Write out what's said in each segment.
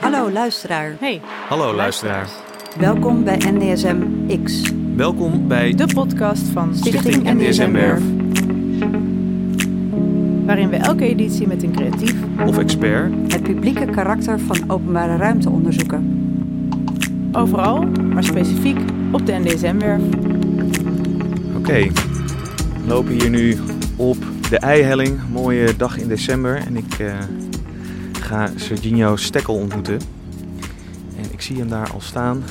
Hallo luisteraar, Hey, Hallo luisteraar. welkom bij NDSM X, Welkom bij de podcast van Stichting NDSM Werf. waarin we elke editie met een creatief of expert. het publieke karakter van openbare ruimte onderzoeken. overal, maar specifiek op de NDSM-werf. Oké, we lopen hier nu op de Eihelling. Mooie dag in december. En ik eh, ga Serginho Stekkel ontmoeten. En ik zie hem daar al staan.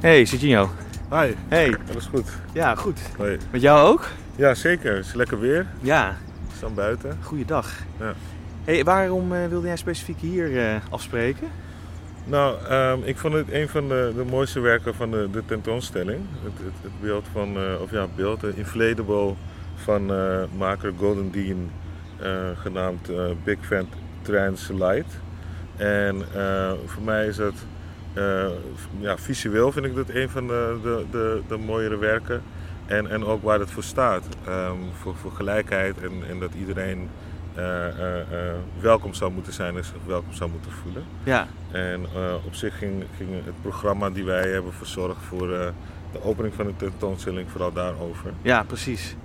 Hey Serginho. Hi, Hey. alles goed? Ja, goed. Hoi. Met jou ook? Ja, zeker. Het is lekker weer. Ja, We staan buiten. goeiedag. Ja. Hey, waarom eh, wilde jij specifiek hier eh, afspreken? Nou, ehm, ik vond het een van de, de mooiste werken van de, de tentoonstelling. Het, het, het beeld van, eh, of ja, beeld, de inflatable van eh, maker Golden Dean, eh, genaamd eh, Big Fan Translite. En eh, voor mij is dat, ja, visueel vind ik dat een van de, de, de, de mooiere werken. En, en ook waar het voor staat. Ehm, voor, voor gelijkheid en, en dat iedereen welkom zou moeten zijn en zich welkom zou moeten voelen. Ja, En op zich ging, ging het programma die wij hebben verzorgd voor de opening van de tentoonstelling vooral daarover. Ja, precies.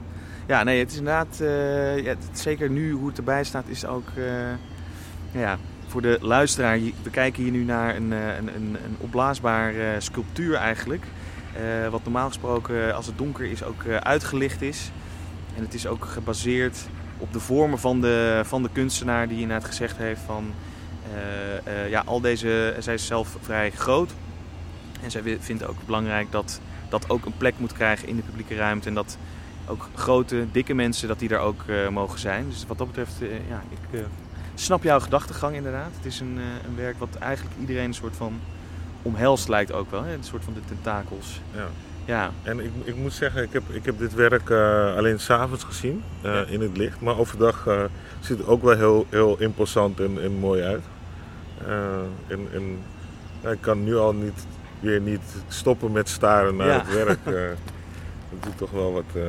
Ja, nee, het is inderdaad, eh, ja, het- zeker nu hoe het erbij staat, is ook, eh, ja, voor de luisteraar, we kijken hier nu naar een, eh, een, een, een opblaasbaar eh, sculptuur eigenlijk. Wat normaal gesproken, als het donker is, ook uitgelicht is. En het is ook gebaseerd op de vormen van de, van de kunstenaar die inderdaad gezegd heeft van... ja, al deze, zij is zelf vrij groot. En zij vindt ook belangrijk dat dat ook een plek moet krijgen in de publieke ruimte. En dat ook grote, dikke mensen, dat die daar ook eh, mogen zijn. Dus wat dat betreft, eh, ja, ik eh, snap jouw gedachtegang inderdaad. Het is een, een werk wat eigenlijk iedereen een soort van omhelst lijkt ook wel. Hè? Een soort van de tentakels. Ja. Ja, En ik, ik moet zeggen, ik heb, ik heb dit werk alleen s'avonds gezien Ja. in het licht. Maar overdag ziet het ook wel heel, heel imposant en, en mooi uit. En, en ja, ik kan nu al niet, weer niet stoppen met staren naar Ja. het werk. dat doet toch wel wat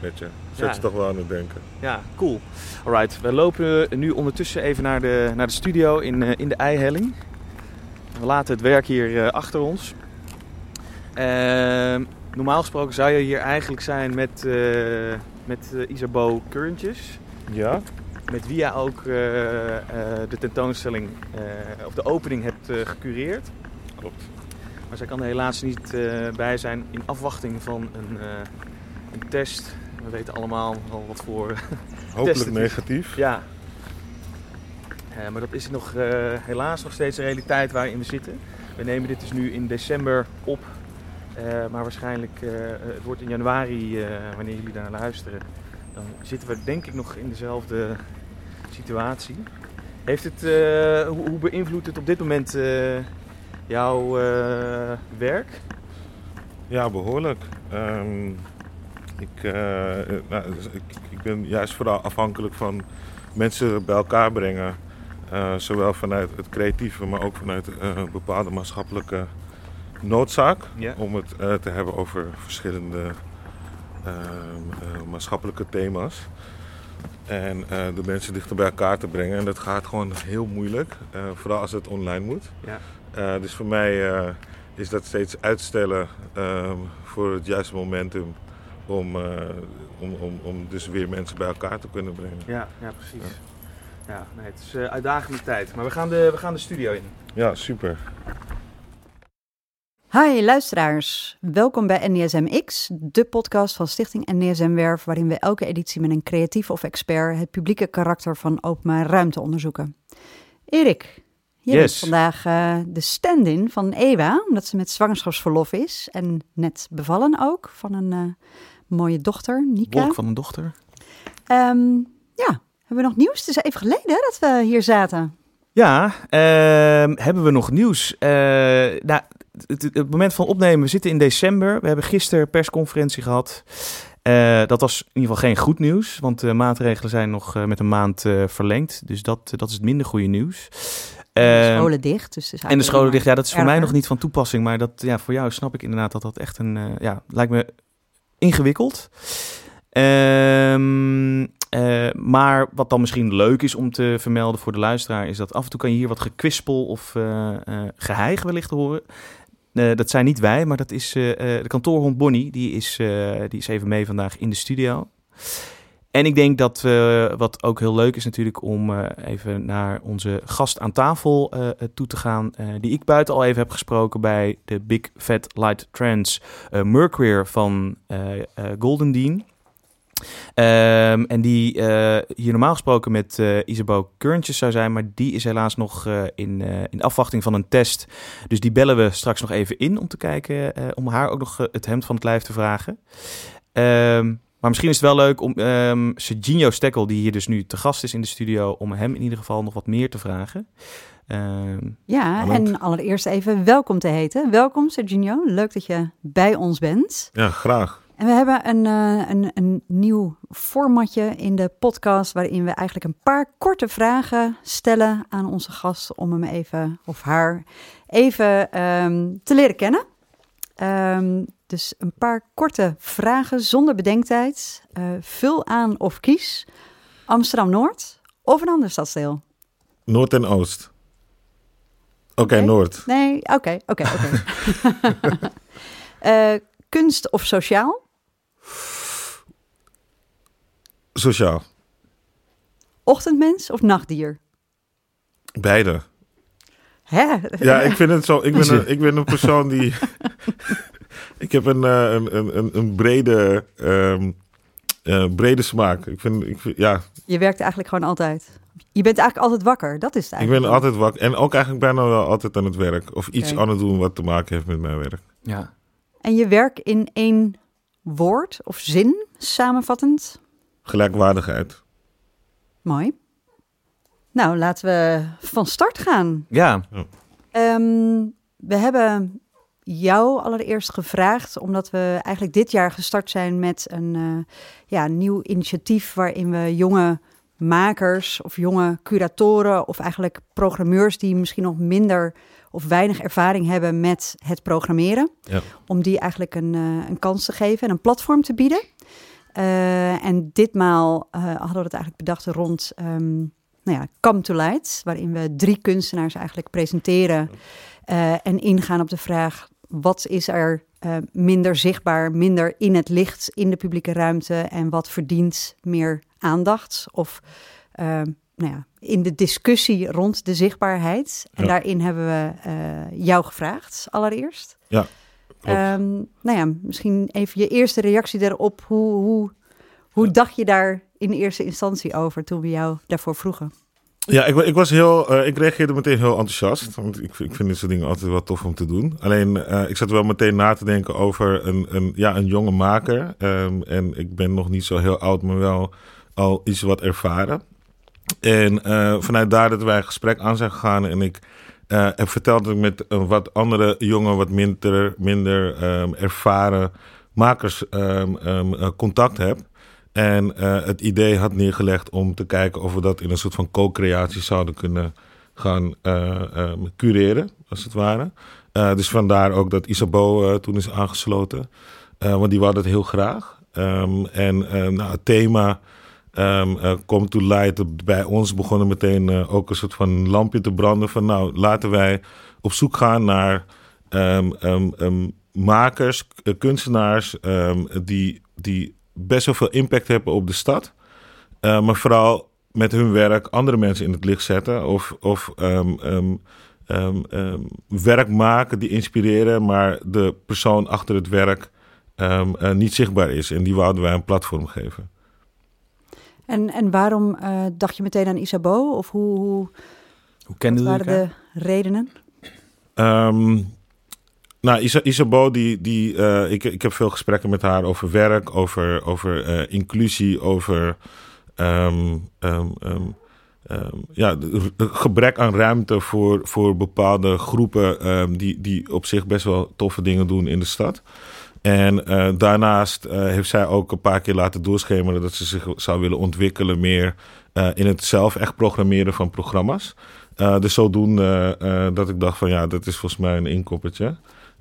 met je. Zet Ja. toch wel aan het denken. ja, cool. Alright, we lopen nu ondertussen even naar de, naar de studio in, eh, in de Eihelling. We laten het werk hier eh, achter ons. Ehm, normaal gesproken zou je hier eigenlijk zijn met, eh met eh, Isabeau Currentjes. Ja? Met wie jij ook de tentoonstelling of de opening hebt gecureerd. Klopt. Maar zij kan er helaas niet bij zijn in afwachting van een, een test. We weten allemaal al wat voor. Hopelijk het is. negatief. ja. Eh, maar dat is nog, eh, helaas nog steeds een realiteit waarin we zitten. We nemen dit dus nu in december op. Eh, maar waarschijnlijk, eh, het wordt in januari, eh, wanneer jullie daar luisteren, dan zitten we denk ik nog in dezelfde situatie. Heeft het, eh, hoe, hoe beïnvloedt het op dit moment eh, jouw eh, werk? Ja, behoorlijk. Ehm, ik, eh, eh, nou, dus ik, ik ben juist vooral afhankelijk van mensen bij elkaar brengen. Eh, zowel vanuit het creatieve, maar ook vanuit een bepaalde maatschappelijke noodzaak. Ja. Om het te hebben over verschillende ehm, eh, maatschappelijke thema's. En de mensen dichter bij elkaar te brengen. En dat gaat gewoon heel moeilijk. vooral als het online moet. Ja. Dus voor mij is dat steeds uitstellen ehm, voor het juiste momentum om, eh, om, om, om dus weer mensen bij elkaar te kunnen brengen. Ja, ja precies. Ja, nee, het is eh uitdagende tijd. Maar we gaan, de, we gaan de studio in. Ja, super. Hi luisteraars, welkom bij NDSM X, de podcast van Stichting NDSM Werf, waarin we elke editie met een creatief of expert het publieke karakter van openbare ruimte onderzoeken. Erik, jij bent Yes. vandaag eh, de stand-in van Ewa, omdat ze met zwangerschapsverlof is en net bevallen ook van een eh, mooie dochter, Nika. Wolk van een dochter. Ehm, ja, hebben we nog nieuws? Het is even geleden dat we hier zaten. Ja, ehm, hebben we nog nieuws? Eh, nou, het, moment van opnemen, we zitten in december. We hebben gisteren persconferentie gehad. Eh, dat was in ieder geval geen goed nieuws, want de maatregelen zijn nog eh, met een maand verlengd. Dus dat, dat is het minder goede nieuws. de Ehm, scholen dicht. Dus is En de scholen dicht, ja, dat is voor mij nog niet van toepassing. Maar dat, ja, voor jou snap ik inderdaad dat dat echt een, ja, lijkt me ingewikkeld. Ehm, maar wat dan misschien leuk is om te vermelden voor de luisteraar, is dat af en toe kan je hier wat gekwispel of uh, wellicht horen. dat zijn niet wij, maar dat is de kantoorhond Bonnie. Die is, die is even mee vandaag in de studio. En ik denk dat uh, wat ook heel leuk is natuurlijk om uh, even naar onze gast aan tafel uh, toe te gaan. die ik buiten al even heb gesproken bij de Big Fat Light Trends Mercury van Golden Dean. Um, en die hier normaal gesproken met Isabel Keurntjes zou zijn, maar die is helaas nog in, in afwachting van een test. Dus die bellen we straks nog even in om te kijken, om haar ook nog het hemd van het lijf te vragen. Um, maar misschien is het wel leuk om um, Serginho Stekkel, die hier dus nu te gast is in de studio, om hem in ieder geval nog wat meer te vragen. Um, ja, en allereerst even welkom te heten. Welkom Serginho, leuk dat je bij ons bent. Ja, graag. En we hebben een, uh, een, een nieuw formatje in de podcast waarin we eigenlijk een paar korte vragen stellen aan onze gast om hem even of haar even um, te leren kennen. Um, dus een paar korte vragen zonder bedenktijd. Uh, vul aan of kies. Amsterdam-Noord of een ander stadsdeel? Noord en Oost. Oké, okay, okay. Noord. Nee, oké, oké, oké. uh, kunst of sociaal? Sociaal. Ochtendmens of nachtdier? Beide. Hè? Ja, ik vind het zo. Ik ben een, ik ben een persoon die. Ik heb een, uh, een, een, een brede, um, uh, brede smaak. Ik vind, ik vind, ja. Je werkt eigenlijk gewoon altijd. Je bent eigenlijk altijd wakker, dat is het eigenlijk. Ik ben altijd wakker en ook eigenlijk bijna wel altijd aan het werk. Of iets aan het doen wat te maken heeft met mijn werk. Ja. En je werk in één woord of zin samenvattend? Gelijkwaardigheid. Mooi. Nou, laten we van start gaan. Ja. Um, we hebben jou allereerst gevraagd, omdat we eigenlijk dit jaar gestart zijn met een uh, ja, nieuw initiatief waarin we jonge makers of jonge curatoren of eigenlijk programmeurs die misschien nog minder of weinig ervaring hebben met het programmeren, ja. om die eigenlijk een, uh, een kans te geven en een platform te bieden. Uh, en ditmaal hadden we het eigenlijk bedacht rond um, nou ja, Come to Light, waarin we drie kunstenaars eigenlijk presenteren uh, en ingaan op de vraag: wat is er uh, minder zichtbaar, minder in het licht in de publieke ruimte en wat verdient meer aandacht? Of uh, nou ja, in de discussie rond de zichtbaarheid. En ja. daarin hebben we jou gevraagd, allereerst. Ja. Um, nou ja, misschien even je eerste reactie daarop. Hoe, hoe, hoe dacht je daar in eerste instantie over toen we jou daarvoor vroegen? Ja, ik, ik was heel, uh, ik reageerde meteen heel enthousiast. Want ik, ik vind dit soort dingen altijd wel tof om te doen. Alleen, uh, ik zat wel meteen na te denken over een, een, ja, een jonge maker. Um, en ik ben nog niet zo heel oud, maar wel al iets wat ervaren. En uh, vanuit daar dat wij een gesprek aan zijn gegaan en ik heb verteld dat ik met een wat andere jonge, wat minder, minder um, ervaren makers um, contact heb. En uh, het idee had neergelegd om te kijken of we dat in een soort van co-creatie zouden kunnen gaan uh, uh, cureren, als het ware. dus vandaar ook dat Isabeau toen is aangesloten. want die wou dat heel graag. Um, en nou, het thema um, Come to Light bij ons begonnen meteen ook een soort van lampje te branden. Van nou, laten wij op zoek gaan naar um, makers, kunstenaars die, die best wel veel impact hebben op de stad. Uh, maar vooral met hun werk andere mensen in het licht zetten. Of, of um, um, um, werk maken die inspireren, maar de persoon achter het werk uh, niet zichtbaar is. En die wouden wij een platform geven. En, en waarom uh, dacht je meteen aan Isabeau? Of hoe, hoe, hoe kende wat waren de redenen? Nou, Isa Isabeau, die, die, uh, ik, ik heb veel gesprekken met haar over werk, over, over uh, inclusie, over um, um, ja, gebrek aan ruimte voor, voor bepaalde groepen die, die op zich best wel toffe dingen doen in de stad. En uh, daarnaast heeft zij ook een paar keer laten doorschemeren dat ze zich zou willen ontwikkelen meer in het zelf echt programmeren van programma's. dus zodoende dat ik dacht van ja, dat is volgens mij een inkoppertje.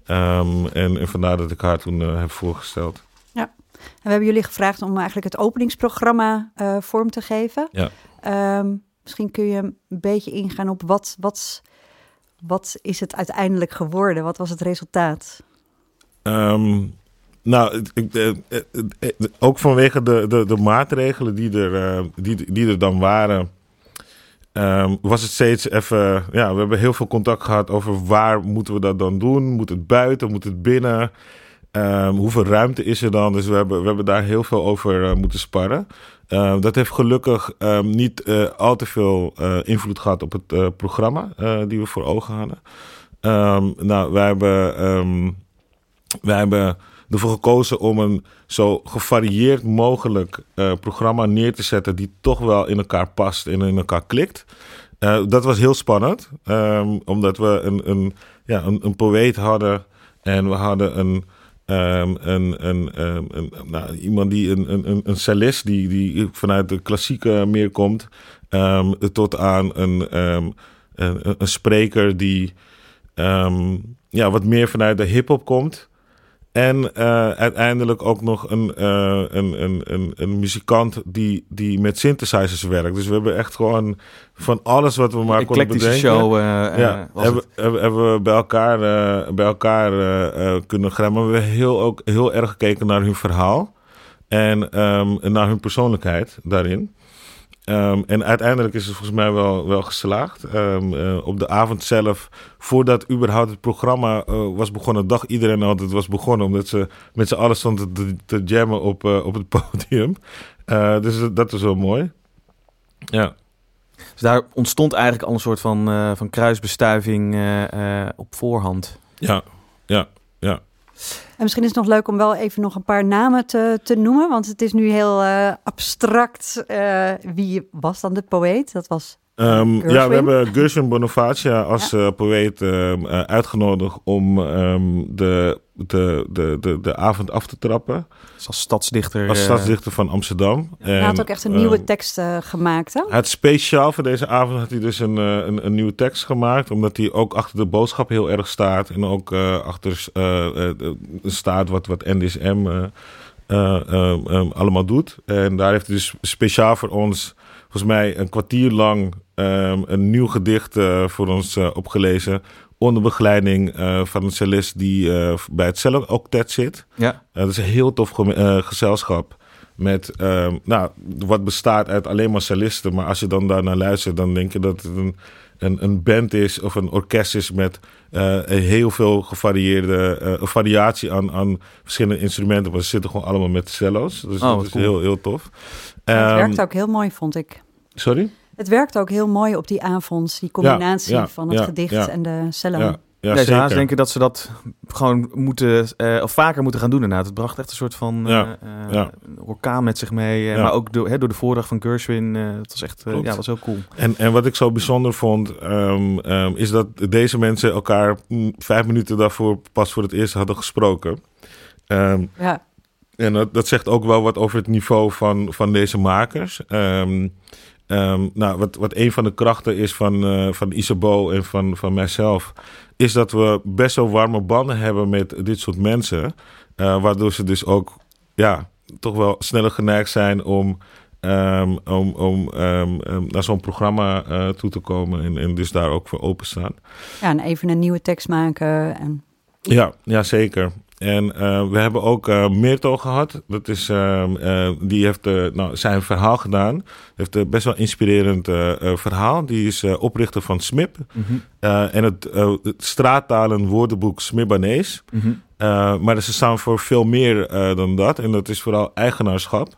Um, en, en, vandaar dat ik haar toen uh, heb voorgesteld. Ja, En we hebben jullie gevraagd om eigenlijk het openingsprogramma uh, vorm te geven. Ja. Um, misschien kun je een beetje ingaan op wat, wat, wat is het uiteindelijk geworden? Wat was het resultaat? Um, nou, ik, eh, ook vanwege de, de, de maatregelen die er, uh, die, die er dan waren Um, was het steeds even. Ja, we hebben heel veel contact gehad over waar moeten we dat dan doen? Moet het buiten? Moet het binnen? Um, hoeveel ruimte is er dan? Dus we hebben, we hebben daar heel veel over uh, moeten sparren. Uh, dat heeft gelukkig niet uh, al te veel invloed gehad op het programma die we voor ogen hadden. nou, wij hebben, wij hebben ervoor gekozen om een zo gevarieerd mogelijk uh, programma neer te zetten die toch wel in elkaar past en in elkaar klikt. Uh, dat was heel spannend, um, omdat we een, een, ja, een, een poëet hadden en we hadden een, um, een, een, um, een nou, iemand die een, een, een cellist die, die vanuit de klassieke meer komt, tot aan een, een, een spreker die ja, wat meer vanuit de hip-hop komt. En uh, uiteindelijk ook nog een, uh, een, een, een, een, muzikant die, die met synthesizers werkt. Dus we hebben echt gewoon van alles wat we maar konden bedenken. show uh, ja, hebben, hebben, hebben, we bij elkaar, bij elkaar kunnen grammen. We hebben heel, ook heel erg gekeken naar hun verhaal. En um, naar hun persoonlijkheid daarin. Um, en uiteindelijk is het volgens mij wel, wel geslaagd. Um, uh, op de avond zelf, voordat überhaupt het programma uh, was begonnen, dacht iedereen al dat het was begonnen, omdat ze met z'n allen stonden te, te jammen op, uh, op het podium. dus dat is wel mooi. Ja. Dus daar ontstond eigenlijk al een soort van, van kruisbestuiving op voorhand. Ja, ja, ja. En misschien is het nog leuk om wel even nog een paar namen te, te noemen. Want het is nu heel uh, abstract. Uh, wie was dan de poëet? Dat was Um, ja, we hebben Gershwin Bonifacia als ja. uh, poëet uh, uitgenodigd om um, de, de, de, de, de avond af te trappen. Dus als stadsdichter. Als stadsdichter van Amsterdam. Ja, hij had ook echt een nieuwe tekst uh, gemaakt. Hè? Het speciaal voor deze avond had hij dus een, een, een, nieuwe tekst gemaakt. Omdat hij ook achter de boodschap heel erg staat. En ook achter staat wat, wat NDSM allemaal doet. En daar heeft hij dus speciaal voor ons volgens mij een kwartier lang um, een nieuw gedicht uh, voor ons uh, opgelezen. Onder begeleiding uh, van een cellist die bij het cello octet zit. Ja. dat is een heel tof gezelschap. Met, um, nou, wat bestaat uit alleen maar cellisten. Maar als je dan daar naar luistert, dan denk je dat het een, een, een band is of een orkest is met heel veel gevarieerde variatie aan, aan verschillende instrumenten. Maar ze zitten gewoon allemaal met cello's. Dus oh, dat is heel, heel tof. Het um, werkt ook heel mooi, vond ik. Sorry? Het werkt ook heel mooi op die avonds, die combinatie van het gedicht en de cello. Ja. Ze denken dat ze dat gewoon moeten, uh, of vaker moeten gaan doen inderdaad. Het bracht echt een soort van ja, uh, ja. orkaan met zich mee. Maar ook door, hè, door de voordracht van Gershwin. het was echt ja, was heel cool. En, en wat ik zo bijzonder vond, um, um, is dat deze mensen elkaar vijf minuten daarvoor pas voor het eerst hadden gesproken. Um, ja. En dat, dat zegt ook wel wat over het niveau van, van deze makers. Um, nou, wat, wat een van de krachten is van, uh, van Isabo en van, van mijzelf, is dat we best wel warme banden hebben met dit soort mensen. Uh, waardoor ze dus ook ja, toch wel sneller geneigd zijn om, um, om, om um, naar zo'n programma uh, toe te komen en, en dus daar ook voor openstaan. Ja, en even een nieuwe tekst maken. En... Ja, ja, zeker. En uh, we hebben ook uh, Meerto gehad. Dat is, uh, die heeft nou, zijn verhaal gedaan. Heeft een best wel inspirerend verhaal. Die is oprichter van SMIP. Mm -hmm. en het, het straattalen woordenboek Smibanees. Mm -hmm. maar ze staan voor veel meer dan dat. En dat is vooral eigenaarschap.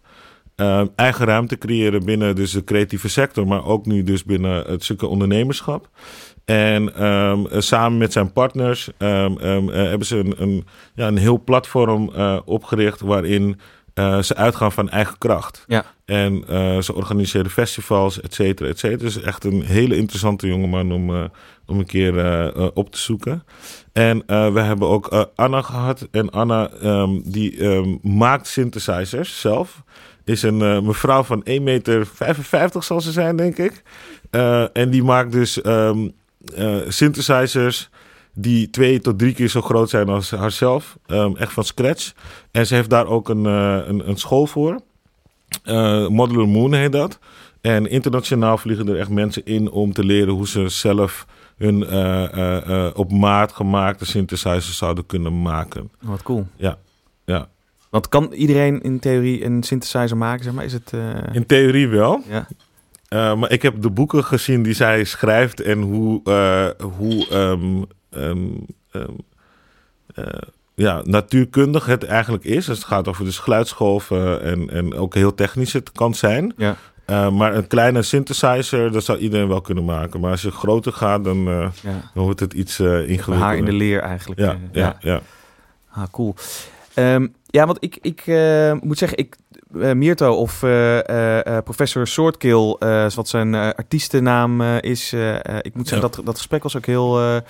eigen ruimte creëren binnen dus de creatieve sector. Maar ook nu dus binnen het stukje ondernemerschap. En um, samen met zijn partners um, um, uh, hebben ze een, een, ja, een heel platform uh, opgericht waarin uh, ze uitgaan van eigen kracht. Ja. En ze organiseren festivals, et cetera, et cetera. Dus echt een hele interessante jongeman om, om een keer op te zoeken. En we hebben ook Anna gehad. En Anna die maakt synthesizers zelf. Is een mevrouw van 1,55 meter zal ze zijn, denk ik. en die maakt dus uh, synthesizers die twee tot drie keer zo groot zijn als haarzelf. Ehm, echt van scratch. En ze heeft daar ook een, eh, een, een school voor. Eh, Modular Moon heet dat. En internationaal vliegen er echt mensen in om te leren hoe ze zelf hun eh, eh, eh, op maat gemaakte synthesizers zouden kunnen maken. Wat cool. Ja, ja. Want kan iedereen in theorie een synthesizer maken, zeg maar? Is het... eh, In theorie wel. ja. Eh, maar ik heb de boeken gezien die zij schrijft en hoe, eh, hoe ehm, ehm, ehm, eh, ja, natuurkundig het eigenlijk is. Dus het gaat over dus geluidsgolven en, en ook heel technisch het kan zijn. Ja. Maar een kleine synthesizer, dat zou iedereen wel kunnen maken. Maar als je groter gaat, dan, ja. dan wordt het iets Haar ingewikkelder. in de leer eigenlijk. ja, ja, ja. Ah, cool. Ja, want ik, ik moet zeggen, ik, eh, Mirto of eh, eh, professor Soortkill, eh, wat zijn artiestennaam is. ik moet zeggen, dat, dat gesprek was ook heel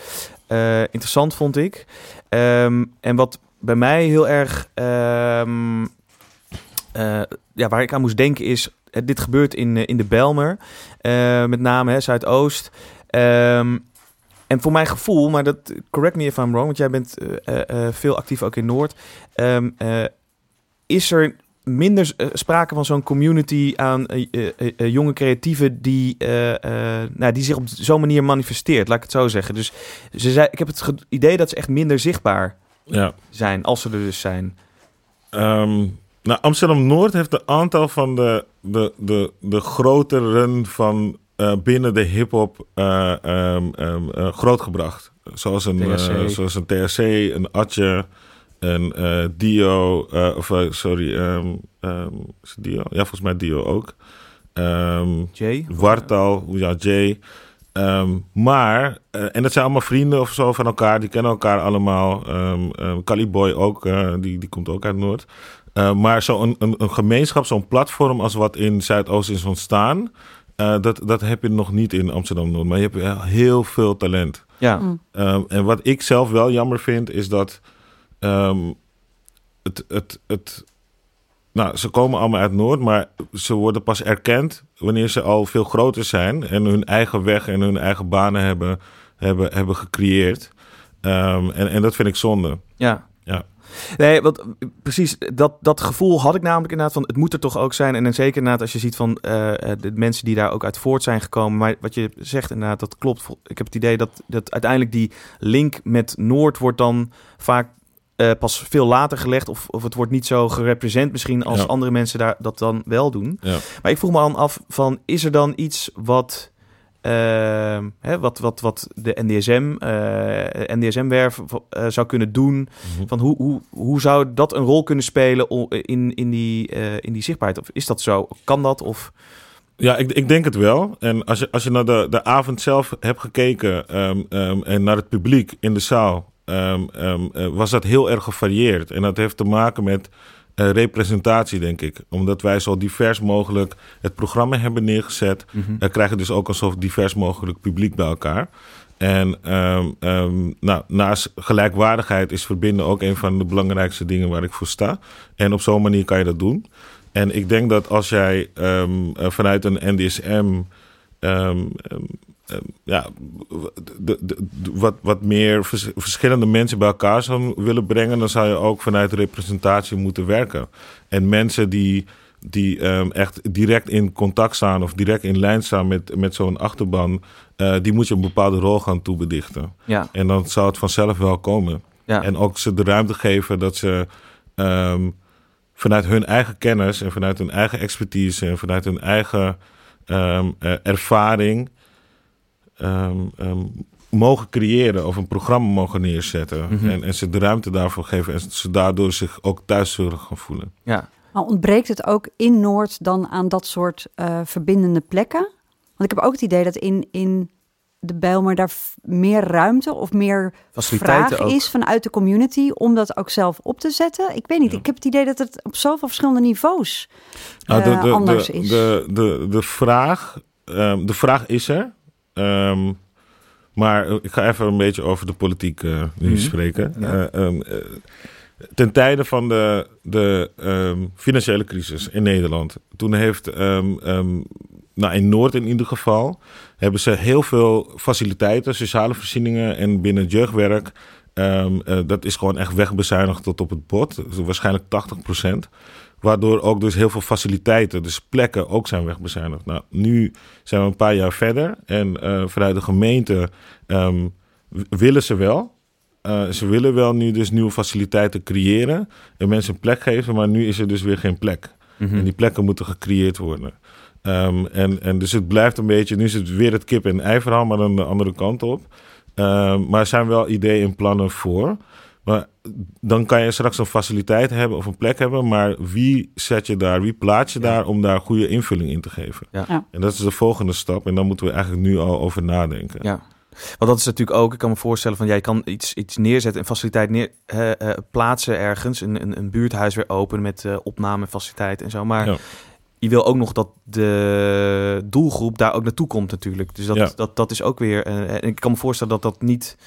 interessant, vond ik. Ehm, en wat bij mij heel erg, ehm, eh, ja, waar ik aan moest denken is, dit gebeurt in, in de Belmer, met name hè, Zuidoost. Ehm, en voor mijn gevoel, maar dat correct me if I'm wrong, want jij bent veel actief ook in Noord. Is er minder eh, sprake van zo'n community aan eh, eh, jonge creatieven die, nou, die zich op zo'n manier manifesteert, laat ik het zo zeggen. Dus ze zei, ik heb het idee dat ze echt minder zichtbaar ja. zijn, als ze er dus zijn. Ehm, nou, Amsterdam-Noord heeft een aantal van de, de, de, de grotere van binnen de hip-hop ehm, eh, grootgebracht. Zoals een, THC. zoals een een Atje, een eh, Dio, eh, of eh, sorry, ehm, ehm, is het Dio? Ja, volgens mij Dio ook. Ehm, Jay? Wartal, ja, Jay. Ehm, maar, eh, en dat zijn allemaal vrienden of zo van elkaar, die kennen elkaar allemaal. Caliboy ook, eh, die, die komt ook uit Noord. Eh, maar zo'n een, een gemeenschap, zo'n platform als wat in Zuidoost is ontstaan, eh, dat, dat heb je nog niet in Amsterdam-Noord. Maar je hebt heel veel talent. Ja, Mm. En wat ik zelf wel jammer vind, is dat ehm, het, het, het. Nou, ze komen allemaal uit Noord, maar ze worden pas erkend wanneer ze al veel groter zijn en hun eigen weg en hun eigen banen hebben, hebben, hebben gecreëerd. Ehm, en, en dat vind ik zonde. ja. Ja. Nee, want precies dat, dat gevoel had ik namelijk inderdaad van het moet er toch ook zijn. En dan zeker inderdaad als je ziet van eh, eh, de mensen die daar ook uit voort zijn gekomen. Maar wat je zegt inderdaad, dat klopt. Ik heb het idee dat, dat uiteindelijk die link met Noord wordt dan vaak eh, pas veel later gelegd. Of, of het wordt niet zo gerepresent misschien als Ja. andere mensen daar dat dan wel doen. Ja. Maar ik vroeg me dan af van is er dan iets wat... ehm, hè, wat, wat, wat de NDSM, eh NDSM-werf eh, zou kunnen doen Mhm. van hoe, hoe, hoe zou dat een rol kunnen spelen in, in, die, in die zichtbaarheid? Of is dat zo? Kan dat? Of... Ja, ik, ik denk het wel. En als je, als je naar de, de avond zelf hebt gekeken ehm, ehm, en naar het publiek in de zaal, ehm, ehm, eh, was dat heel erg gevarieerd. En dat heeft te maken met eh, representatie, denk ik. Omdat wij zo divers mogelijk het programma hebben neergezet, dan krijg je dus ook een zo divers mogelijk publiek bij elkaar. En ehm, nou, naast gelijkwaardigheid is verbinden ook een van de belangrijkste dingen waar ik voor sta. En op zo'n manier kan je dat doen. En ik denk dat als jij eh, vanuit een NDSM ja, de, de, de- wat, wat meer vers- verschillende mensen bij elkaar zou willen brengen, dan zou je ook vanuit representatie moeten werken. En mensen die, die ehm, echt direct in contact staan of direct in lijn staan met, met zo'n achterban, eh, die moet je een bepaalde rol gaan toebedichten. Ja, En dan zou het vanzelf wel komen. ja. En ook ze de ruimte geven dat ze ehm, vanuit hun eigen kennis en vanuit hun eigen expertise en vanuit hun eigen ehm, eh, ervaring ehm, ehm, mogen creëren of een programma mogen neerzetten. Mhm. en, en ze de ruimte daarvoor geven en ze daardoor zich ook thuis zullen gaan voelen. ja. Maar ontbreekt het ook in Noord dan aan dat soort eh, verbindende plekken? Want ik heb ook het idee dat in, in de Bijlmer daar meer ruimte of meer vraag ook. is vanuit de community om dat ook zelf op te zetten. Ik weet niet, Ja. ik heb het idee dat het op zoveel verschillende niveaus Nou, eh, anders de, is. De, de, de, vraag, ehm, de vraag is er. Ehm, maar ik ga even een beetje over de politiek eh, nu Mhm. spreken. Ja. Eh, ehm, eh, ten tijde van de, de ehm, financiële crisis in Nederland. Toen heeft ehm, ehm, nou in Noord in ieder geval, hebben ze heel veel faciliteiten, sociale voorzieningen en binnen jeugdwerk. Um, dat is gewoon echt wegbezuinigd tot op het bot. Waarschijnlijk 80%. Waardoor ook dus heel veel faciliteiten, dus plekken ook zijn wegbezuinigd. Nou, nu zijn we een paar jaar verder en uh, vanuit de gemeente um, willen ze wel. Uh, ze willen wel nu dus nieuwe faciliteiten creëren en mensen een plek geven, maar nu is er dus weer geen plek. Mm -hmm. En die plekken moeten gecreëerd worden. Um, en, en dus het blijft een beetje, nu is het weer het kip en ei verhaal, maar dan de andere kant op. Um, maar er zijn wel ideeën en plannen voor. Maar dan kan je straks een faciliteit hebben of een plek hebben, maar wie zet je daar, wie plaats je daar om daar goede invulling in te geven? Ja. Ja. En dat is de volgende stap en dan moeten we eigenlijk nu al over nadenken. Ja. Want dat is natuurlijk ook, ik kan me voorstellen van jij kan iets, iets neerzetten, een faciliteit neer, uh, uh, plaatsen ergens, een, een, een, buurthuis weer open met uh, opnamefaciliteit en zo. Maar ja. je wil ook nog dat de doelgroep daar ook naartoe komt natuurlijk. Dus dat, ja. dat, dat is ook weer, en ik kan me voorstellen dat dat niet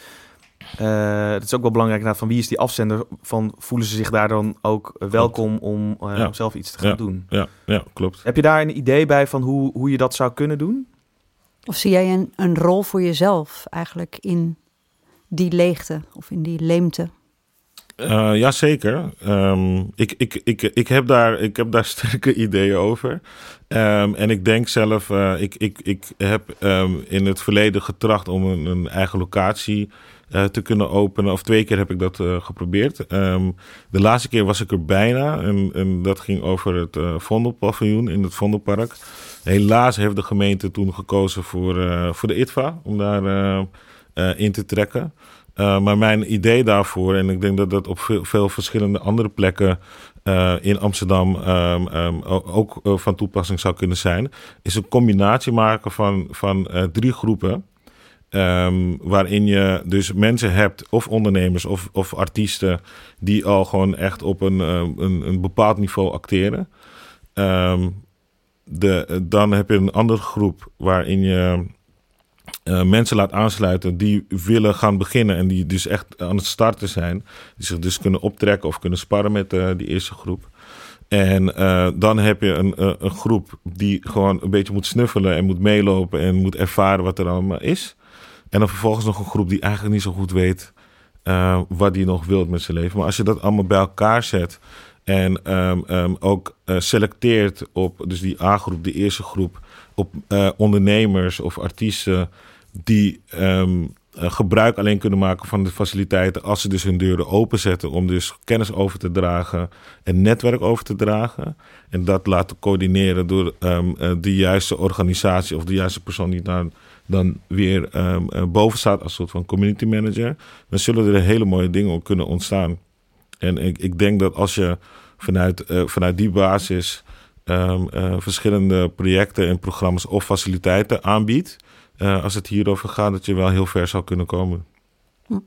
uh, het is ook wel belangrijk van wie is die afzender van voelen ze zich daar dan ook welkom om, uh, ja. om zelf iets te gaan ja. doen. Ja, ja, klopt. Heb je daar een idee bij van hoe, hoe je dat zou kunnen doen? Of zie jij een, een rol voor jezelf eigenlijk in die leegte of in die leemte? Uh, ja, zeker. Um, ik, ik, ik, ik, heb daar, ik heb daar sterke ideeën over. Um, en ik denk zelf, uh, ik, ik, ik heb um, in het verleden getracht om een, een eigen locatie uh, te kunnen openen. Of twee keer heb ik dat uh, geprobeerd. De laatste keer was ik er bijna. En, en dat ging over het uh, Vondelpaviljoen in het Vondelpark. Helaas heeft de gemeente toen gekozen voor, voor de ITVA om daar in te trekken. maar mijn idee daarvoor, en ik denk dat dat op veel, veel verschillende andere plekken in Amsterdam um, um, ook van toepassing zou kunnen zijn, is een combinatie maken van, van drie groepen. Um, waarin je dus mensen hebt, of ondernemers of, of artiesten, die al gewoon echt op een, een, een bepaald niveau acteren. De, dan heb je een andere groep waarin je uh, mensen laat aansluiten die willen gaan beginnen en die dus echt aan het starten zijn. Die zich dus kunnen optrekken of kunnen sparren met uh, die eerste groep. En uh, dan heb je een, een groep die gewoon een beetje moet snuffelen en moet meelopen en moet ervaren wat er allemaal is. En dan vervolgens nog een groep die eigenlijk niet zo goed weet wat die nog wilt met zijn leven. Maar als je dat allemaal bij elkaar zet en um, um, ook selecteert op, dus die A-groep, die eerste groep, op ondernemers of artiesten die um, gebruik alleen kunnen maken van de faciliteiten als ze dus hun deuren openzetten om dus kennis over te dragen en netwerk over te dragen. En dat laten coördineren door de juiste organisatie of de juiste persoon die daar dan weer um, boven staat als soort van community manager, dan zullen er hele mooie dingen ook kunnen ontstaan. En ik, ik denk dat als je vanuit, vanuit die basis verschillende projecten en programma's of faciliteiten aanbiedt, uh, als het hierover gaat, dat je wel heel ver zou kunnen komen. Hm.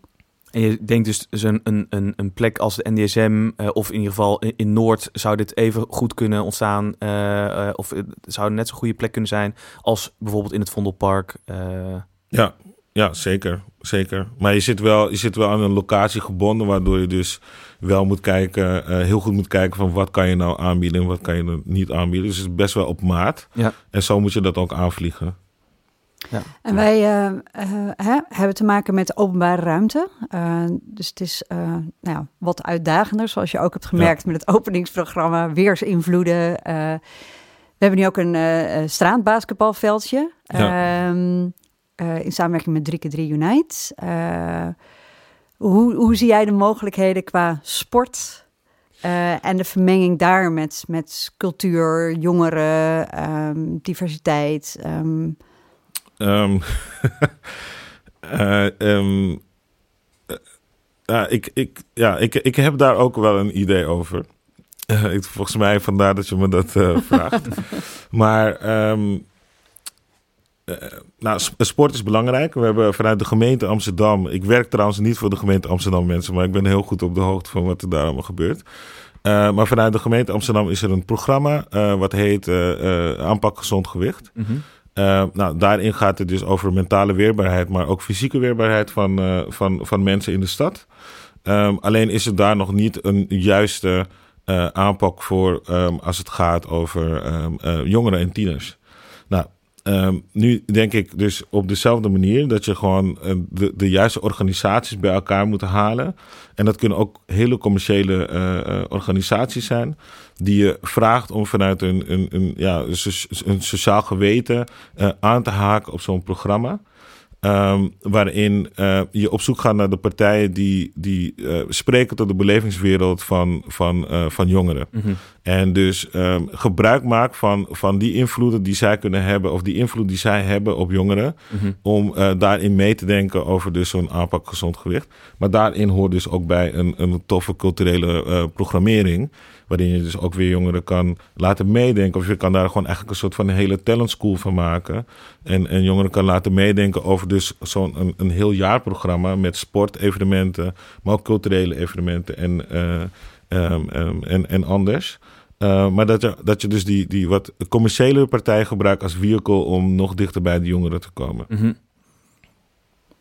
En je denkt dus, dus een, een, een plek als de NDSM, uh, of in ieder geval in, in, Noord, zou dit even goed kunnen ontstaan? Uh, of het zou net zo'n goede plek kunnen zijn als bijvoorbeeld in het Vondelpark? Ja, ja, zeker. zeker. Maar je zit, wel, je zit wel aan een locatie gebonden, waardoor je dus wel moet kijken, heel goed moet kijken van wat kan je nou aanbieden en wat kan je niet aanbieden. Dus het is best wel op maat. Ja. En zo moet je dat ook aanvliegen. Ja. En wij uh, uh, hè, hebben te maken met openbare ruimte. Uh, dus het is nou ja, wat uitdagender, zoals je ook hebt gemerkt ja. met het openingsprogramma, weersinvloeden. we hebben nu ook een straatbasketbalveldje. Ehm, in samenwerking met 3x3 Unite. hoe, hoe zie jij de mogelijkheden qua sport en de vermenging daar met, met cultuur, jongeren, um, diversiteit? Um, Um, uh, um, uh, ik, ik, ja, ik, ik heb daar ook wel een idee over. Uh, ik, volgens mij vandaar dat je me dat vraagt. maar um, nou, sport is belangrijk. We hebben vanuit de gemeente Amsterdam. Ik werk trouwens niet voor de gemeente Amsterdam mensen, maar ik ben heel goed op de hoogte van wat er daar allemaal gebeurt. Uh, maar vanuit de gemeente Amsterdam is er een programma uh, wat heet uh, Aanpak Gezond Gewicht. Mm -hmm. Uh, nou, daarin gaat het dus over mentale weerbaarheid, maar ook fysieke weerbaarheid van, uh, van, van mensen in de stad. Um, alleen is er daar nog niet een juiste uh, aanpak voor um, als het gaat over um, jongeren en tieners. Nou, ehm, nu denk ik dus op dezelfde manier dat je gewoon eh, de, de juiste organisaties bij elkaar moet halen. En dat kunnen ook hele commerciële eh, eh, organisaties zijn. Die je vraagt om vanuit een, een, een, ja, een so- een sociaal geweten aan te haken op zo'n programma. Ehm, waarin eh, je op zoek gaat naar de partijen die, die eh, spreken tot de belevingswereld van, van, eh, van jongeren. En dus ehm, gebruik maakt van, van die invloeden die zij kunnen hebben, of die invloed die zij hebben op jongeren, om eh, daarin mee te denken over dus zo'n aanpak gezond gewicht. Maar daarin hoort dus ook bij een, een toffe culturele programmering. Waarin je dus ook weer jongeren kan laten meedenken. Of je kan daar gewoon eigenlijk een soort van een hele talent school van maken. En, en jongeren kan laten meedenken over dus zo'n een, heel jaarprogramma met sportevenementen, maar ook culturele evenementen en, eh, ehm, ehm, en, en anders. Eh, maar dat je, dat je dus die, die wat commerciële partij gebruikt als vehicle om nog dichter bij de jongeren te komen. Mhm.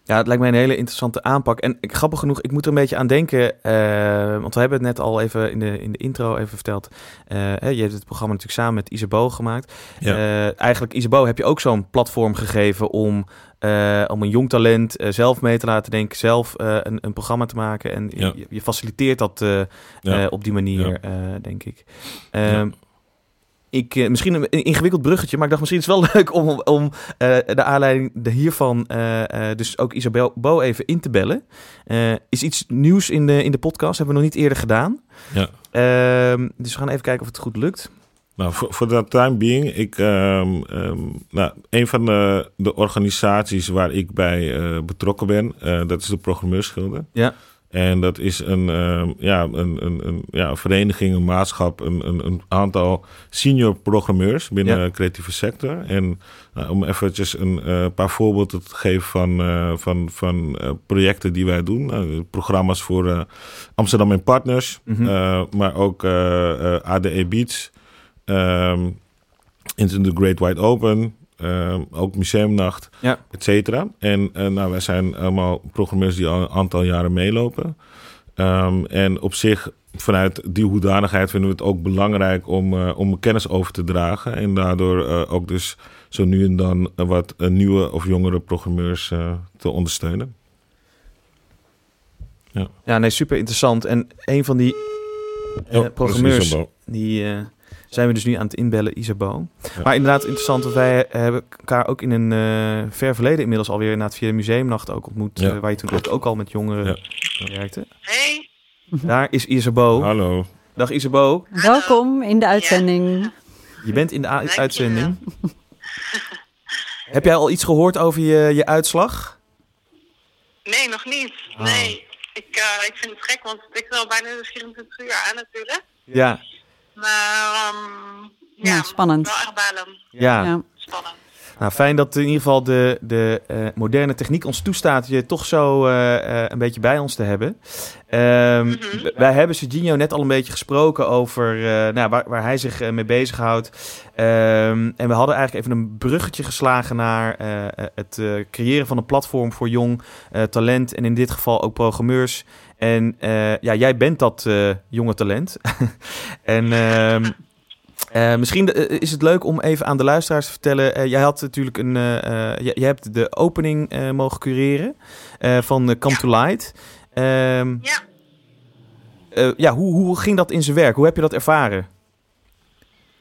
Ja, het lijkt mij een hele interessante aanpak. En ik- grappig genoeg, ik moet er een beetje aan denken. eh, want we hebben het net al even in de, in de intro even verteld. Eh, hè, je hebt het programma natuurlijk samen met Isabo gemaakt. Ja. Eh, eigenlijk, Isabo, heb je ook zo'n platform gegeven om, om een jong talent zelf mee te laten denken, zelf een, een programma te maken. En Ja. je, je faciliteert dat Ja. op die manier, denk ik. Ik, eh, misschien een ingewikkeld bruggetje, maar ik dacht misschien is het wel leuk om, om eh, de aanleiding de hiervan eh, dus ook Isabel Bo even in te bellen. Is iets nieuws in de, in de podcast, hebben we nog niet eerder gedaan. Ja. Ehm, dus we gaan even kijken of het goed lukt. Nou, voor, dat time being, ik, ehm, ehm, nou, een van de, de organisaties waar ik bij betrokken ben, dat is de Programmeursgilde. Ja. En dat is een, ehm, ja, een, een, een, ja, vereniging, een maatschap, een, een, een aantal senior programmeurs binnen Ja. de creatieve sector. En nou, om eventjes een eh, paar voorbeelden te geven van, eh, van, van eh, projecten die wij doen. Programma's voor eh, Amsterdam en Partners, Mhm. eh, maar ook eh, eh, ADE Beats. Ehm Into the Great Wide Open. Ehm, ook museumnacht, Ja. et cetera. En eh, nou, wij zijn allemaal programmeurs die al een aantal jaren meelopen. Ehm, en op zich, vanuit die hoedanigheid vinden we het ook belangrijk om, eh, om kennis over te dragen. En daardoor eh, ook dus zo nu en dan eh, wat eh, nieuwe of jongere programmeurs eh, te ondersteunen. Ja, nee, super interessant. En een van die eh, Oh, programmeurs, die eh, zijn we dus nu aan het inbellen, Isabo. Ja. Maar inderdaad interessant, want wij hebben elkaar ook in een eh, ver verleden inmiddels alweer inderdaad via de museumnacht ook ontmoet. Ja. eh, waar je toen ook, ook al met jongeren Ja. werkte. Hey, Daar is Isabo. Hallo. Dag Isabo, Welkom in de uitzending. je bent in de uitzending. Heb jij al iets gehoord over je, je uitslag? nee, nog niet. Ah. Nee, ik, eh, ik vind het gek, want ik ben al bijna de 24 uur aan natuurlijk. Ja. Maar, ehm ja, Ja, spannend. Wel echt balen. Ja. Ja. Spannend. Nou, fijn dat in ieder geval de, de eh, moderne techniek ons toestaat je toch zo eh, eh, een beetje bij ons te hebben. Ehm, Mhm. Wij hebben Serginho net al een beetje gesproken over eh, nou, waar, waar hij zich mee bezighoudt. Ehm, en we hadden eigenlijk even een bruggetje geslagen naar het creëren van een platform voor jong eh, talent. En in dit geval ook programmeurs. En eh, ja, jij bent dat eh, jonge talent. en ehm, eh, misschien is het leuk om even aan de luisteraars te vertellen. jij had natuurlijk een. jij hebt de opening mogen cureren van Come Ja. to Light. Ehm, Ja. ja, hoe, hoe ging dat in zijn werk? Hoe heb je dat ervaren?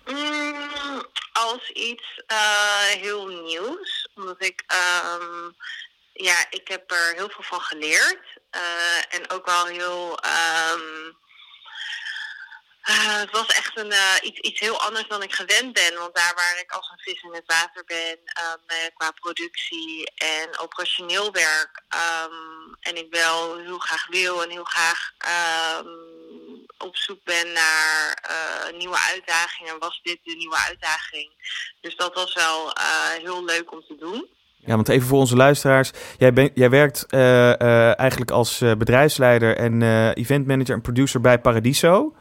Mm, als iets heel nieuws, omdat ik, ehm, ja, ik heb er heel veel van geleerd. Eh, en ook wel heel, eh, het was echt een, eh, iets, iets heel anders dan ik gewend ben. Want daar waar ik als een vis in het water ben, ehm, eh, qua productie en operationeel werk. ehm, en ik wel heel graag wil en heel graag op zoek ben naar nieuwe uitdagingen, was dit de nieuwe uitdaging. Dus dat was wel heel leuk om te doen. Ja, want even voor onze luisteraars. Jij, ben, jij werkt eh, eh, eigenlijk als eh, bedrijfsleider en eventmanager en producer bij Paradiso.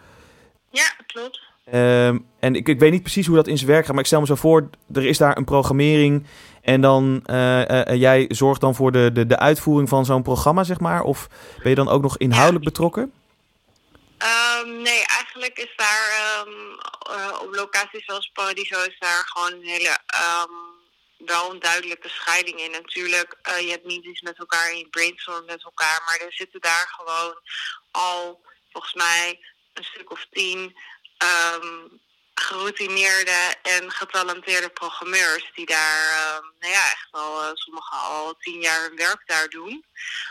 Ja, klopt. Ehm, en ik, ik weet niet precies hoe dat in zijn werk gaat, maar ik stel me zo voor, er is daar een programmering en dan jij zorgt dan voor de, de, de uitvoering van zo'n programma, zeg maar? Of ben je dan ook nog inhoudelijk betrokken? Ehm, nee, eigenlijk is daar ehm, eh, op locaties zoals Paradiso is daar gewoon een hele wel een duidelijke scheiding in. Natuurlijk, uh, je hebt niet iets met elkaar en je brainstormt met elkaar, maar er zitten daar gewoon al volgens mij een stuk of tien geroutineerde en getalenteerde programmeurs die daar nou ja, echt al uh, sommigen al tien jaar hun werk daar doen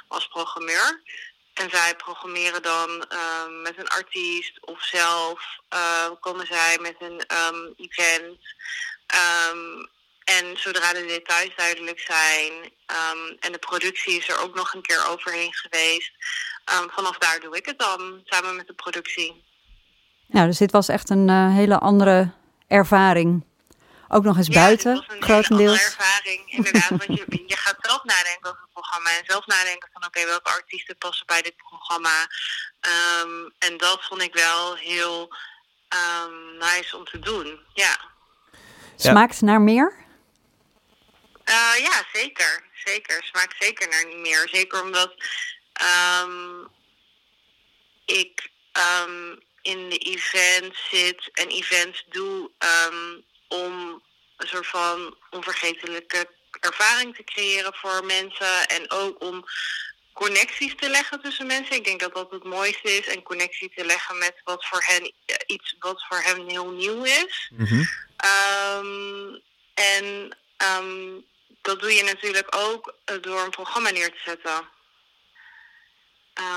als programmeur. En zij programmeren dan um, met een artiest of zelf uh, komen zij met een um, event. Um, en zodra de details duidelijk zijn en de productie is er ook nog een keer overheen geweest, vanaf daar doe ik het dan samen met de productie. Ja, dus dit was echt een uh, hele andere ervaring. Ook nog eens ja, buiten, het was een grotendeels. Hele andere ervaring, inderdaad. want je, je gaat zelf nadenken over het programma en zelf nadenken van oké, okay, welke artiesten passen bij dit programma. Um, en dat vond ik wel heel um, nice om te doen. Ja. Smaakt naar meer? Uh, ja, zeker. Zeker. Smaakt zeker naar meer. Zeker omdat um, ik in de event zit en events doe om een soort van onvergetelijke ervaring te creëren voor mensen. En ook om connecties te leggen tussen mensen. Ik denk dat dat het mooiste is. En connectie te leggen met wat voor hen iets wat voor hen heel nieuw is. Mm -hmm. um, en um, dat doe je natuurlijk ook door een programma neer te zetten.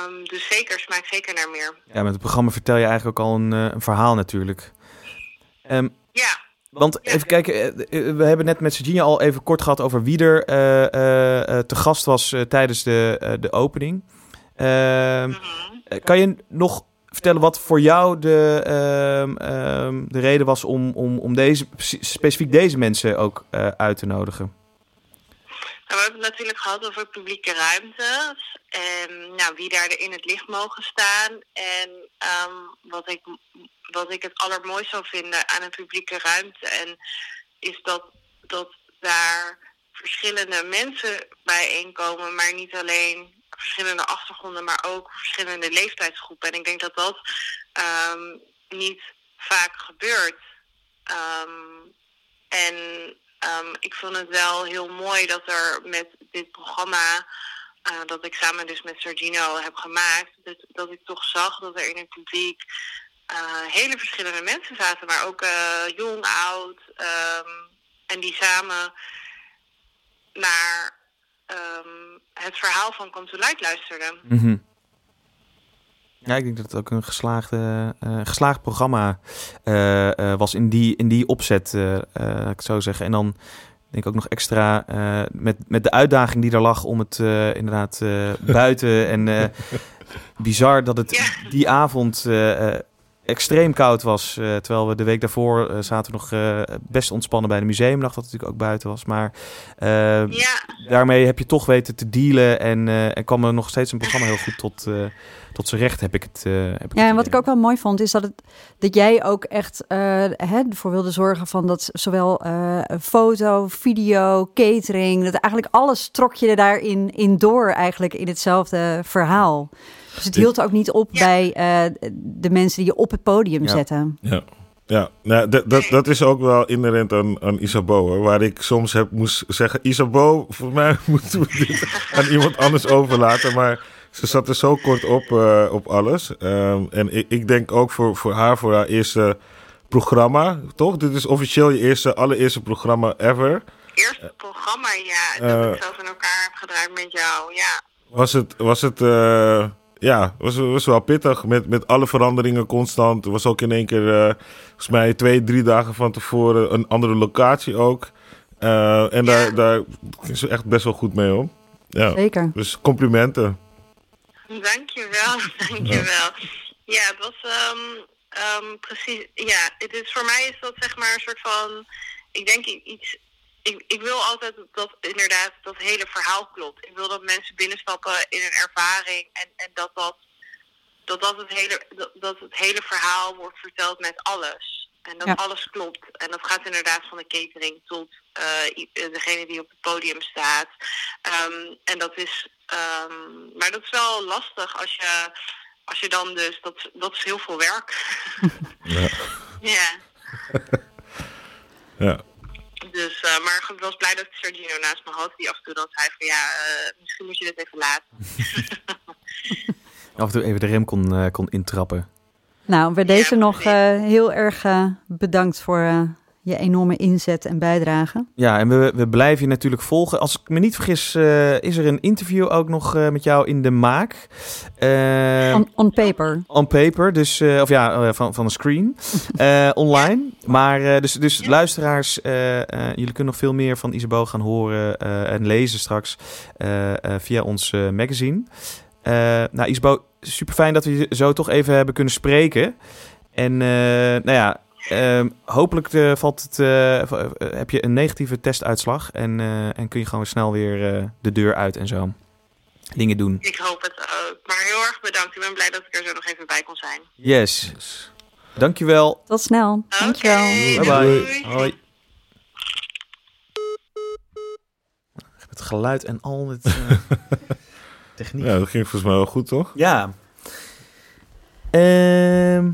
Um, dus zeker, smaakt zeker naar meer. Ja, met het programma vertel je eigenlijk ook al een, een verhaal natuurlijk. Um, ja. Want Ja. even kijken, eh, we hebben net met Virginia al even kort gehad over wie er eh, eh, eh, te gast was eh, tijdens de, eh, de opening. Ehm, Mhm. eh, kan je nog vertellen wat voor jou de, ehm, ehm, de reden was om, om, om deze, specifiek deze mensen ook eh, uit te nodigen? Nou, we hebben het natuurlijk gehad over publieke ruimtes. En nou, wie daar in het licht mogen staan. En ehm, wat, ik, wat ik het allermooist zou vinden aan een publieke ruimte. En is dat, dat daar verschillende mensen bijeenkomen. Maar niet alleen verschillende achtergronden, maar ook verschillende leeftijdsgroepen. En ik denk dat dat um, niet vaak gebeurt. Um, en um, ik vond het wel heel mooi dat er met dit programma, uh, dat ik samen dus met Sergino heb gemaakt, dat, dat ik toch zag dat er in het publiek uh, hele verschillende mensen zaten, maar ook uh, jong, oud, um, en die samen naar um, het verhaal van Come to luisterden. Mm. Ja, ik denk dat het ook een geslaagde, uh, geslaagd programma uh, uh, was in die, in die opzet, ik het zo zeggen. En dan denk ik ook nog extra met, met de uitdaging die er lag om het inderdaad buiten en bizar dat het die avond extreem koud was. Uh, terwijl we de week daarvoor uh, zaten we nog uh, best ontspannen bij de museumdag, wat natuurlijk ook buiten was. Maar ja. daarmee heb je toch weten te dealen en, en kwam er nog steeds een programma heel goed tot, tot zijn recht, heb ik het. heb ik ja, het en wat ik ook wel mooi vond, is dat, het, dat jij ook echt hè, ervoor wilde zorgen van dat zowel foto, video, catering, dat eigenlijk alles trok je er daarin in door eigenlijk in hetzelfde verhaal. Dus het hield ook niet op Ja. bij uh, de mensen die je op het podium Ja. zetten. Ja. Ja, nou, dat, dat, dat is ook wel inherent aan, aan Isabeau. Hoor. Waar ik soms heb moest zeggen... Isabeau, voor mij moeten we dit aan iemand anders overlaten. Maar ze zat er zo kort op, uh, op alles. Um, en ik, ik denk ook voor, voor haar, voor haar eerste programma, toch? Dit is officieel je eerste, allereerste programma ever. Eerste programma, ja. Eh. Dat ik zelf in elkaar heb gedraaid met jou, ja. Was het... Was het uh, ja, was, was wel pittig met, met alle veranderingen constant. Er was ook in één keer, uh, volgens mij twee, drie dagen van tevoren een andere locatie ook. Uh, en Ja. daar, daar ging ze echt best wel goed mee om. Ja, Zeker. dus complimenten. Dankjewel, dankjewel. Ja, het was um, um, precies, ja, het is, voor mij is dat zeg maar een soort van, ik denk iets, ik, ik wil altijd dat inderdaad dat hele verhaal klopt. Ik wil dat mensen binnenstappen in een ervaring en, en dat, dat, dat, dat, het hele, dat, dat het hele verhaal wordt verteld met alles. En dat Ja. alles klopt. En dat gaat inderdaad van de catering tot uh, degene die op het podium staat. Um, en dat is, um, maar dat is wel lastig als je als je dan dus, dat, dat is heel veel werk. Ja. ja. ja. Dus, uh, maar ik was blij dat Sergino naast me had, die af en toe dan zei van ja, uh, misschien moet je dit even laten. af en toe even de rem kon, uh, kon intrappen. Nou, bij deze ja, nog heel erg bedankt voor je enorme inzet en bijdrage. Ja, en we, we blijven je natuurlijk volgen. Als ik me niet vergis, uh, is er een interview ook nog uh, met jou in de maak. Uh, on, on, paper. On paper, dus, of ja, van, van een screen, online. Maar dus, dus luisteraars, jullie kunnen nog veel meer van Isabel gaan horen en lezen straks via ons magazine. nou, Isabel, super fijn dat we je zo toch even hebben kunnen spreken. En nou ja, Uh, hopelijk uh, valt het, uh, heb je een negatieve testuitslag en, en kun je gewoon snel weer de deur uit en zo dingen doen. Ik hoop het ook. Maar heel erg bedankt. Ik ben blij dat ik er zo nog even bij kon zijn. Yes. Dankjewel. Tot snel. Dankjewel. Bye bye. Hoi. Het geluid en al het techniek. Ja, dat ging volgens mij wel goed, toch? Ja. Ehm...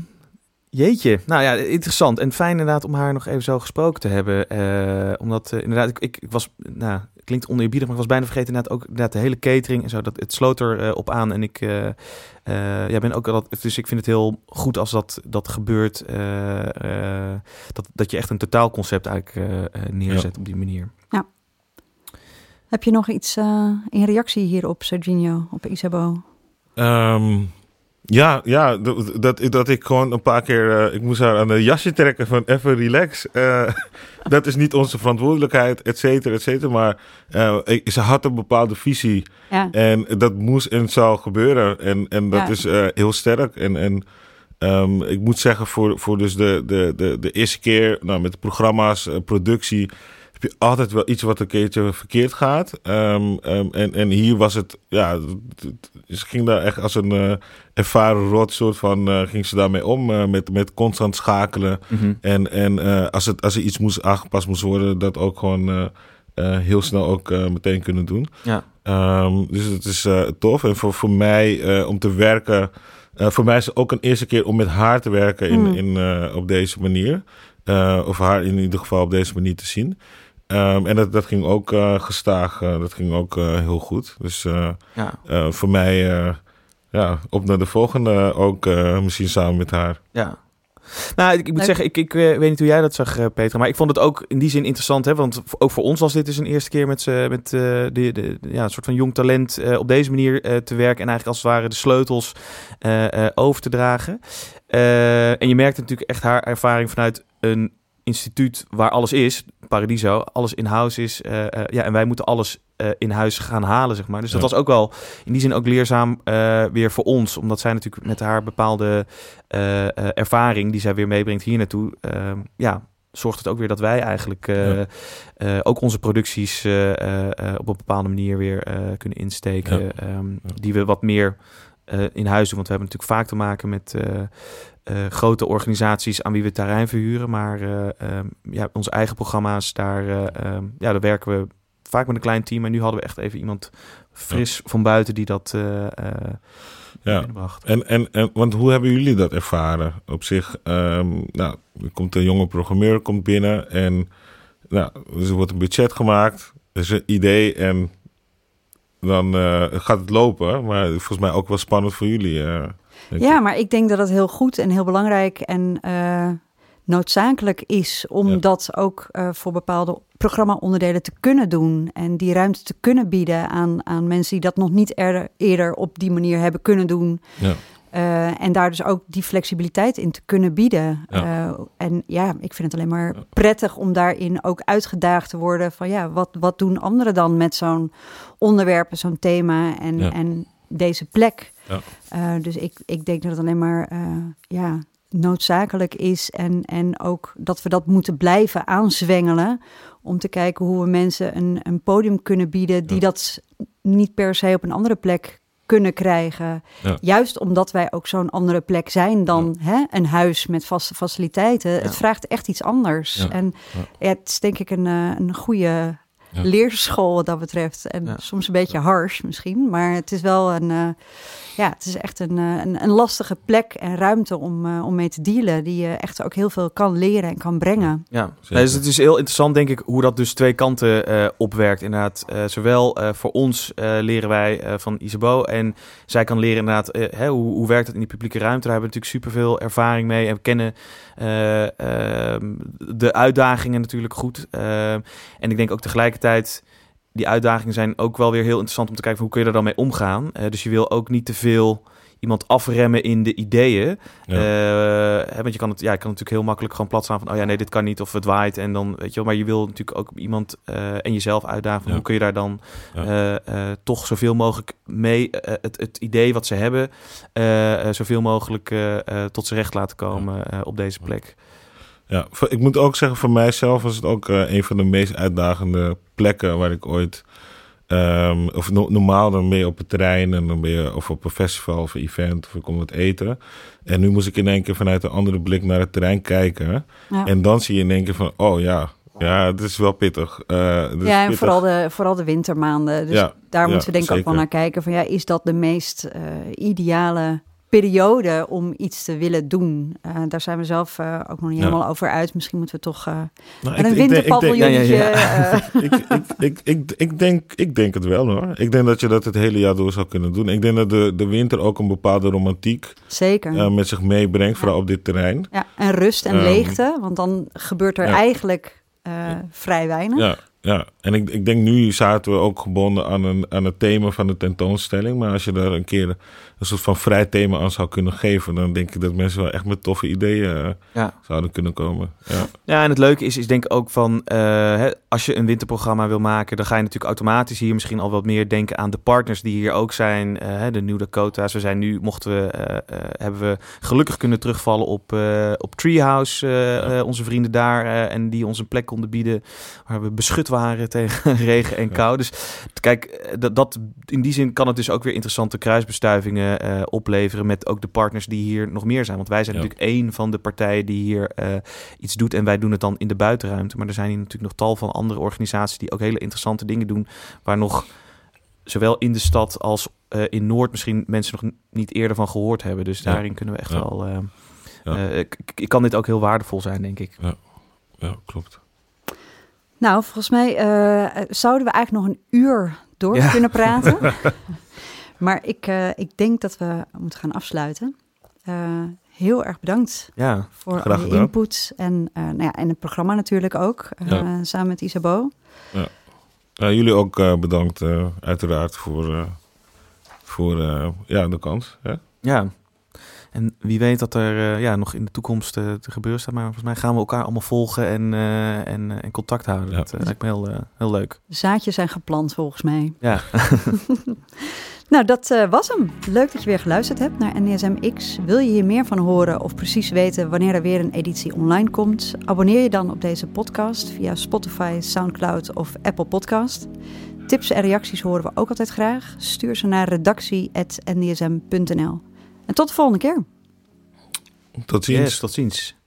Jeetje, nou ja, interessant en fijn inderdaad om haar nog even zo gesproken te hebben. Uh, omdat uh, inderdaad, ik, ik, ik, was, nou, klinkt oneerbiedig, maar ik was bijna vergeten inderdaad ook inderdaad de hele catering en zo. Dat, het sloot er uh, op aan en ik ja, ben ook dat, dus ik vind het heel goed als dat, dat gebeurt. dat, dat je echt een totaalconcept eigenlijk neerzet ja. op die manier. Ja. Heb je nog iets in reactie hierop, Serginho, op Isabeau? Um, ja, ja dat, dat ik gewoon een paar keer... Uh, ik moest haar aan de jasje trekken van even relax. Uh, dat is niet onze verantwoordelijkheid, et cetera, et cetera. Maar uh, ik, ze had een bepaalde visie. Ja. En dat moest en zou gebeuren. En, en dat Ja. is heel sterk. En, en um, ik moet zeggen, voor, voor dus de, de, de, de eerste keer... Nou, met programma's, productie heb je altijd wel iets wat een keertje verkeerd gaat. Um, um, en, en hier was het, ja, ze ging daar echt als een uh, ervaren rot soort van, uh, ging ze daarmee om. Uh, met, met constant schakelen. Mm -hmm. En, en als, het, als er iets moest aangepast moest worden, dat ook gewoon heel snel ook meteen kunnen doen. Ja. Um, dus het is tof. En voor, voor mij om te werken, voor mij is het ook een eerste keer om met haar te werken in, mm. in, op deze manier. of haar in ieder geval op deze manier te zien. Um, en dat, dat ging ook uh, gestaag, uh, dat ging ook uh, heel goed. Dus ja. voor mij, ja, op naar de volgende ook misschien samen met haar. Ja. Nou, ik, ik moet zeggen, ik, ik weet niet hoe jij dat zag, Peter. Maar ik vond het ook in die zin interessant. Hè, want ook voor ons was dit dus een eerste keer met, met de, de, de, ja, een soort van jong talent op deze manier te werken. En eigenlijk als het ware de sleutels over te dragen. en je merkt natuurlijk echt haar ervaring vanuit een instituut waar alles is, Paradiso, alles in house is. Uh, uh, ja, en wij moeten alles uh, in huis gaan halen, zeg maar. Dus dat Ja. was ook wel in die zin ook leerzaam weer voor ons, omdat zij natuurlijk met haar bepaalde ervaring die zij weer meebrengt hier naartoe, ja, zorgt het ook weer dat wij eigenlijk Ja. ook onze producties op een bepaalde manier weer kunnen insteken, Ja. um, Ja. die we wat meer uh, in huis doen. Want we hebben natuurlijk vaak te maken met uh, uh, grote organisaties aan wie we terrein verhuren. Maar uh, um, ja, onze eigen programma's, daar, uh, um, ja, daar werken we vaak met een klein team. En nu hadden we echt even iemand fris van buiten die dat Ja. binnenbracht. En, en, en, want hoe hebben jullie dat ervaren op zich? Um, nou, er komt een jonge programmeur komt binnen en nou, er wordt een budget gemaakt, er is een idee en dan gaat het lopen. Maar volgens mij ook wel spannend voor jullie. Ja, maar ik denk dat het heel goed en heel belangrijk en uh, noodzakelijk is om ja. dat ook uh, voor bepaalde programma-onderdelen te kunnen doen en die ruimte te kunnen bieden aan, aan mensen die dat nog niet eerder, eerder op die manier hebben kunnen doen. Ja. Uh, en daar dus ook die flexibiliteit in te kunnen bieden. Ja. Uh, en ja, ik vind het alleen maar prettig om daarin ook uitgedaagd te worden van ja, wat, wat doen anderen dan met zo'n onderwerp, zo'n thema en, Ja. en deze plek. Ja. Uh, dus ik, ik denk dat het alleen maar ja, noodzakelijk is en, en ook dat we dat moeten blijven aanzwengelen om te kijken hoe we mensen een, een podium kunnen bieden die Ja. dat niet per se op een andere plek kunnen krijgen. Ja. Juist omdat wij ook zo'n andere plek zijn dan hè, een huis met vaste faciliteiten. Het vraagt echt iets anders. En het is denk ik een, eh, een goede Ja. leerschool wat dat betreft. En Ja. soms een beetje harsh misschien. Maar het is wel een, eh, ja, het is echt een, eh, een, een lastige plek en ruimte om, eh, om mee te dealen. Die je echt ook heel veel kan leren en kan brengen. Ja. Nee, dus het is heel interessant, denk ik, hoe dat dus twee kanten eh, opwerkt. Inderdaad, eh, zowel eh, voor ons eh, leren wij eh, van Isabo en zij kan leren inderdaad, hè, hoe, hoe werkt het in die publieke ruimte. Daar hebben we natuurlijk superveel ervaring mee en we kennen eh, ehm, de uitdagingen natuurlijk goed. Ehm, en ik denk ook tegelijkertijd, die uitdagingen zijn ook wel weer heel interessant om te kijken van hoe kun je er dan mee omgaan. Eh, dus je wil ook niet te veel iemand afremmen in de ideeën. Ja. Eh, want je kan het, ja, je kan natuurlijk heel makkelijk gewoon plat staan van, oh ja, nee, dit kan niet of het waait en dan weet je wel. Maar je wil natuurlijk ook iemand eh, en jezelf uitdagen. Van Ja. Hoe kun je daar dan Ja. eh, toch zoveel mogelijk mee het, het idee wat ze hebben, zoveel mogelijk tot zijn recht laten komen op deze plek. Ja, ik moet ook zeggen, voor mijzelf was het ook eh, een van de meest uitdagende plekken waar ik ooit. ehm, of no- normaal dan ben je op het terrein en dan ben je of op een festival of een event of ik kom wat eten. En nu moest ik in één keer vanuit een andere blik naar het terrein kijken. Ja. En dan zie je in één keer van, oh ja, ja, het is wel pittig. Eh, het is Ja, en pittig. vooral de, vooral de wintermaanden. Dus Ja, daar ja, moeten we denk ik ook wel naar kijken. Van ja, is dat de meest eh, ideale periode om iets te willen doen? Eh, daar zijn we zelf eh, ook nog niet Ja. helemaal over uit. Misschien moeten we toch Nou, ik- een denk- ik denk- winterpaviljoentje... ja, ja, ik, ik, ik, ik, ik, denk, ik denk het wel hoor. Ik denk dat je dat het hele jaar door zou kunnen doen. Ik denk dat de, de winter ook een bepaalde romantiek zeker. met zich meebrengt, vooral op dit terrein. ja, en rust en Ehm, leegte. Want dan gebeurt er eigenlijk vrij weinig. Ja, ja. en ik, ik denk nu zaten we ook gebonden aan, een, aan het thema van de tentoonstelling. Maar als je daar een keer een soort van vrij thema aan zou kunnen geven, dan denk ik dat mensen wel echt met toffe ideeën eh, Ja. zouden kunnen komen. Ja, Ja, en het leuke is, is denk ik ook van, eh, hè, als je een winterprogramma wil maken, dan ga je natuurlijk automatisch hier misschien al wat meer denken aan de partners die hier ook zijn. eh, de New Dakota's. We zijn nu, mochten we, hebben we gelukkig kunnen terugvallen op, op Treehouse, eh, eh, onze vrienden daar, en die ons een plek konden bieden waar we beschut waren tegen regen en kou. Dus kijk, dat, dat, in die zin kan het dus ook weer interessante kruisbestuivingen eh, opleveren met ook de partners die hier nog meer zijn. Want wij zijn Ja. natuurlijk één van de partijen die hier eh, iets doet en wij doen het dan in de buitenruimte. Maar er zijn hier natuurlijk nog tal van andere organisaties die ook hele interessante dingen doen, waar nog zowel in de stad als eh, in Noord misschien mensen nog niet eerder van gehoord hebben. Dus Ja. daarin kunnen we echt Ja. wel. eh, Ja. eh, ik, ik- ik kan dit ook heel waardevol zijn, denk ik. ja klopt. Nou, volgens mij eh, zouden we eigenlijk nog een uur door Ja. kunnen praten. maar ik, eh, ik denk dat we moeten gaan afsluiten. Eh, heel erg bedankt Ja, voor al je input. En, eh, nou ja, en het programma natuurlijk ook, eh, Ja. samen met Isabo. Ja, jullie ook eh, bedankt, eh, uiteraard, voor, eh, voor eh, ja, de kans. Hè? ja. En wie weet dat er eh, ja, nog in de toekomst te gebeuren staat. Maar volgens mij gaan we elkaar allemaal volgen en, eh, en, en contact houden. Ja. Dat lijkt me heel, heel leuk. Zaadjes zijn geplant volgens mij. Ja. Nou, dat eh, was hem. Leuk dat je weer geluisterd hebt naar NDSM X. Wil je hier meer van horen of precies weten wanneer er weer een editie online komt? Abonneer je dan op deze podcast via Spotify, Soundcloud of Apple Podcast. Tips en reacties horen we ook altijd graag. Stuur ze naar redactie.ndsm.nl. En tot de volgende keer. Tot ziens. Yes, tot ziens.